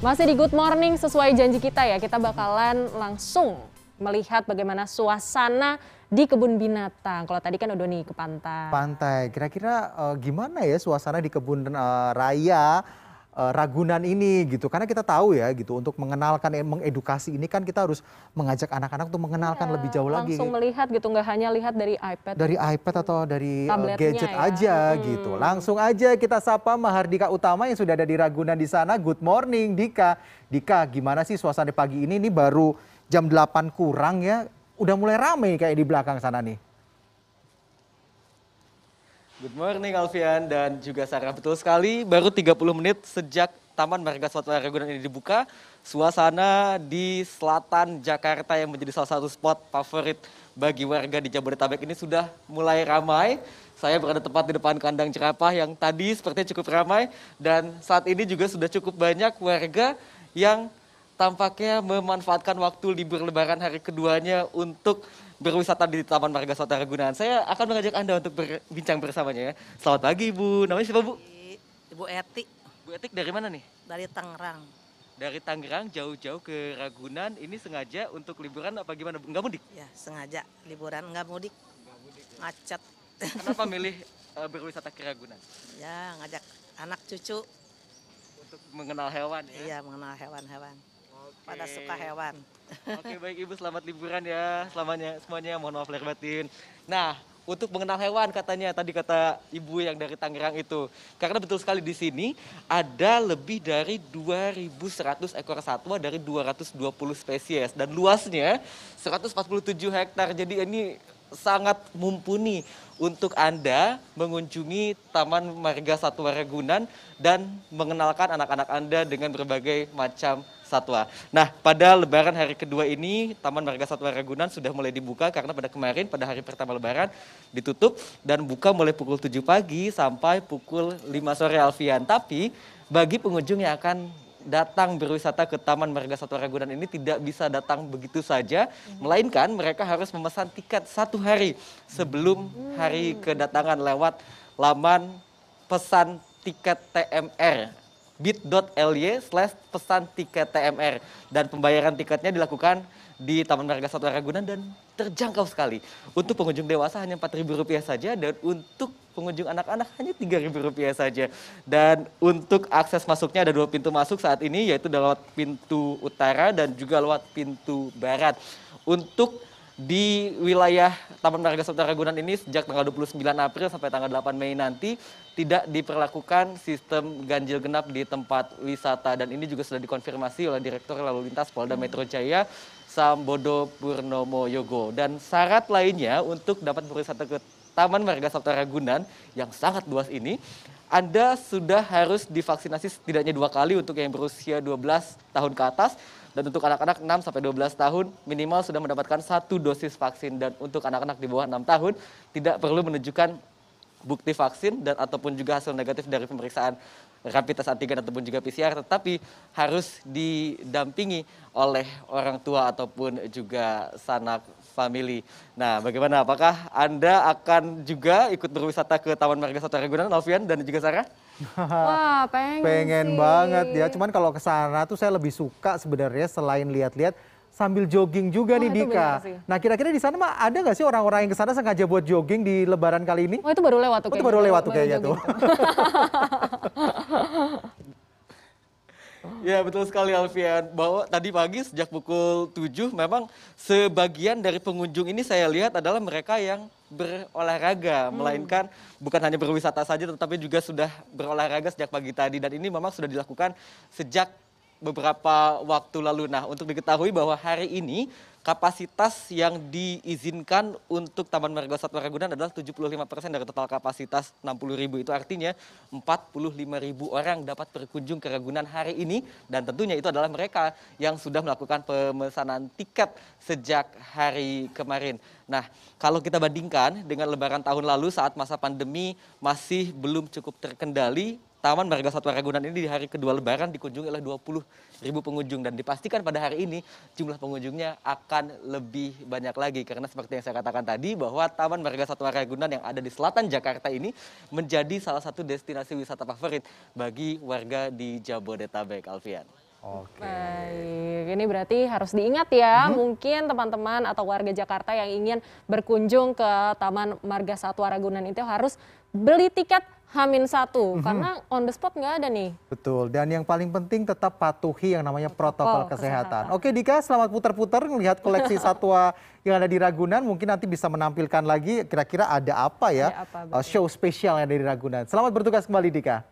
Masih di Good Morning sesuai janji kita ya, kita bakalan langsung melihat bagaimana suasana di kebun binatang. Kalau tadi kan udah nih ke pantai. Pantai, kira-kira uh, gimana ya suasana di kebun uh, raya Ragunan ini gitu. Karena kita tahu ya gitu untuk mengenalkan mengedukasi ini kan kita harus mengajak anak-anak untuk mengenalkan ya, lebih jauh langsung lagi langsung melihat gitu nggak hanya lihat dari iPad dari iPad atau dari uh, gadget ya. aja hmm. gitu. Langsung aja kita sapa Mahardika Utama yang sudah ada di Ragunan di sana. Good morning Dika. Dika gimana sih suasana pagi ini? Ini baru jam 8 kurang ya. Udah mulai ramai kayak di belakang sana nih Good morning Alfian dan juga Sarah. Betul sekali, baru 30 menit sejak Taman Marga Satwa Ragunan ini dibuka, suasana di selatan Jakarta yang menjadi salah satu spot favorit bagi warga di Jabodetabek ini sudah mulai ramai. Saya berada tepat di depan kandang jerapah yang tadi sepertinya cukup ramai dan saat ini juga sudah cukup banyak warga yang tampaknya memanfaatkan waktu libur lebaran hari keduanya untuk berwisata di Taman Marga Satwa Ragunan. Saya akan mengajak Anda untuk berbincang bersamanya ya. Selamat pagi Ibu, namanya siapa Bu? Ibu Etik. Bu Etik dari mana nih? Dari Tangerang. Dari Tangerang jauh-jauh ke Ragunan, ini sengaja untuk liburan apa gimana? Enggak mudik? Ya, sengaja liburan enggak mudik. Enggak mudik. Ya. Macet. Kenapa milih uh, berwisata ke Ragunan? Ya, ngajak anak cucu. Untuk mengenal hewan ya? Iya, mengenal hewan-hewan. Pada suka hewan. Oke baik Ibu. Selamat liburan ya. Selamanya semuanya. Mohon maaf lahir batin. Nah untuk mengenal hewan katanya tadi kata ibu yang dari Tangerang itu. Karena betul sekali di sini ada lebih dari 2.100 ekor satwa dari 220 spesies. Dan luasnya 147 hektar. Jadi ini sangat mumpuni untuk Anda mengunjungi Taman Marga Satwa Ragunan dan mengenalkan anak-anak Anda dengan berbagai macam satwa. Nah, pada lebaran hari kedua ini Taman Marga Satwa Ragunan sudah mulai dibuka karena pada kemarin pada hari pertama lebaran ditutup dan buka mulai pukul 7 pagi sampai pukul 5 sore Alfian. Tapi bagi pengunjung yang akan datang berwisata ke Taman Marga Satwa Ragunan ini tidak bisa datang begitu saja, melainkan mereka harus memesan tiket satu hari sebelum hari kedatangan lewat laman pesan tiket TMR bit.ly slash pesan tiket TMR. Dan pembayaran tiketnya dilakukan di Taman Marga Satwa Ragunan dan terjangkau sekali. Untuk pengunjung dewasa hanya Rp4.000 saja dan untuk pengunjung anak-anak hanya Rp3.000 saja. Dan untuk akses masuknya ada dua pintu masuk saat ini yaitu lewat pintu utara dan juga lewat pintu barat. Untuk di wilayah Taman Marga Satwa Ragunan ini sejak tanggal 29 April sampai tanggal 8 Mei nanti tidak diperlakukan sistem ganjil genap di tempat wisata. Dan ini juga sudah dikonfirmasi oleh Direktur Lalu Lintas Polda Metro Jaya Sambodo Purnomo Yogo. Dan syarat lainnya untuk dapat berwisata ke Taman Marga Satwa Ragunan yang sangat luas ini anda sudah harus divaksinasi setidaknya dua kali untuk yang berusia 12 tahun ke atas. Dan untuk anak-anak 6 sampai 12 tahun minimal sudah mendapatkan satu dosis vaksin. Dan untuk anak-anak di bawah 6 tahun tidak perlu menunjukkan bukti vaksin dan ataupun juga hasil negatif dari pemeriksaan rapid test antigen ataupun juga PCR tetapi harus didampingi oleh orang tua ataupun juga sanak family. Nah, bagaimana apakah Anda akan juga ikut berwisata ke Taman Marga Satwa Ragunan Alfian dan juga Sarah? Wah, pengen. pengen sih. banget ya. Cuman kalau ke sana tuh saya lebih suka sebenarnya selain lihat-lihat sambil jogging juga oh, nih Dika. Nah kira-kira di sana mah ada nggak sih orang-orang yang ke sana sengaja buat jogging di Lebaran kali ini? Oh itu baru lewat tuh. Oh, itu baru lewat tuh kayaknya tuh. Ya betul sekali Alfian, bahwa tadi pagi sejak pukul 7 memang sebagian dari pengunjung ini saya lihat adalah mereka yang berolahraga, hmm. melainkan bukan hanya berwisata saja tetapi juga sudah berolahraga sejak pagi tadi dan ini memang sudah dilakukan sejak beberapa waktu lalu. Nah untuk diketahui bahwa hari ini kapasitas yang diizinkan untuk Taman Marga Satwa Ragunan adalah 75% dari total kapasitas 60 ribu. Itu artinya 45 ribu orang dapat berkunjung ke Ragunan hari ini. Dan tentunya itu adalah mereka yang sudah melakukan pemesanan tiket sejak hari kemarin. Nah, kalau kita bandingkan dengan lebaran tahun lalu saat masa pandemi masih belum cukup terkendali, Taman Marga Satwa Ragunan ini di hari kedua lebaran dikunjungi oleh 20 ribu pengunjung dan dipastikan pada hari ini jumlah pengunjungnya akan lebih banyak lagi karena seperti yang saya katakan tadi bahwa Taman Marga Satwa Ragunan yang ada di selatan Jakarta ini menjadi salah satu destinasi wisata favorit bagi warga di Jabodetabek, Alfian. Oke. Baik, ini berarti harus diingat ya, mungkin teman-teman atau warga Jakarta yang ingin berkunjung ke Taman Marga Satwa Ragunan itu harus beli tiket Hamin satu karena on the spot nggak ada nih. Betul, dan yang paling penting tetap patuhi yang namanya protokol, Protokol kesehatan. kesehatan. Oke Dika, selamat putar-putar melihat koleksi satwa yang ada di Ragunan. Mungkin nanti bisa menampilkan lagi kira-kira ada apa ya Ada apa, uh, show spesial yang ada di Ragunan. Selamat bertugas kembali Dika.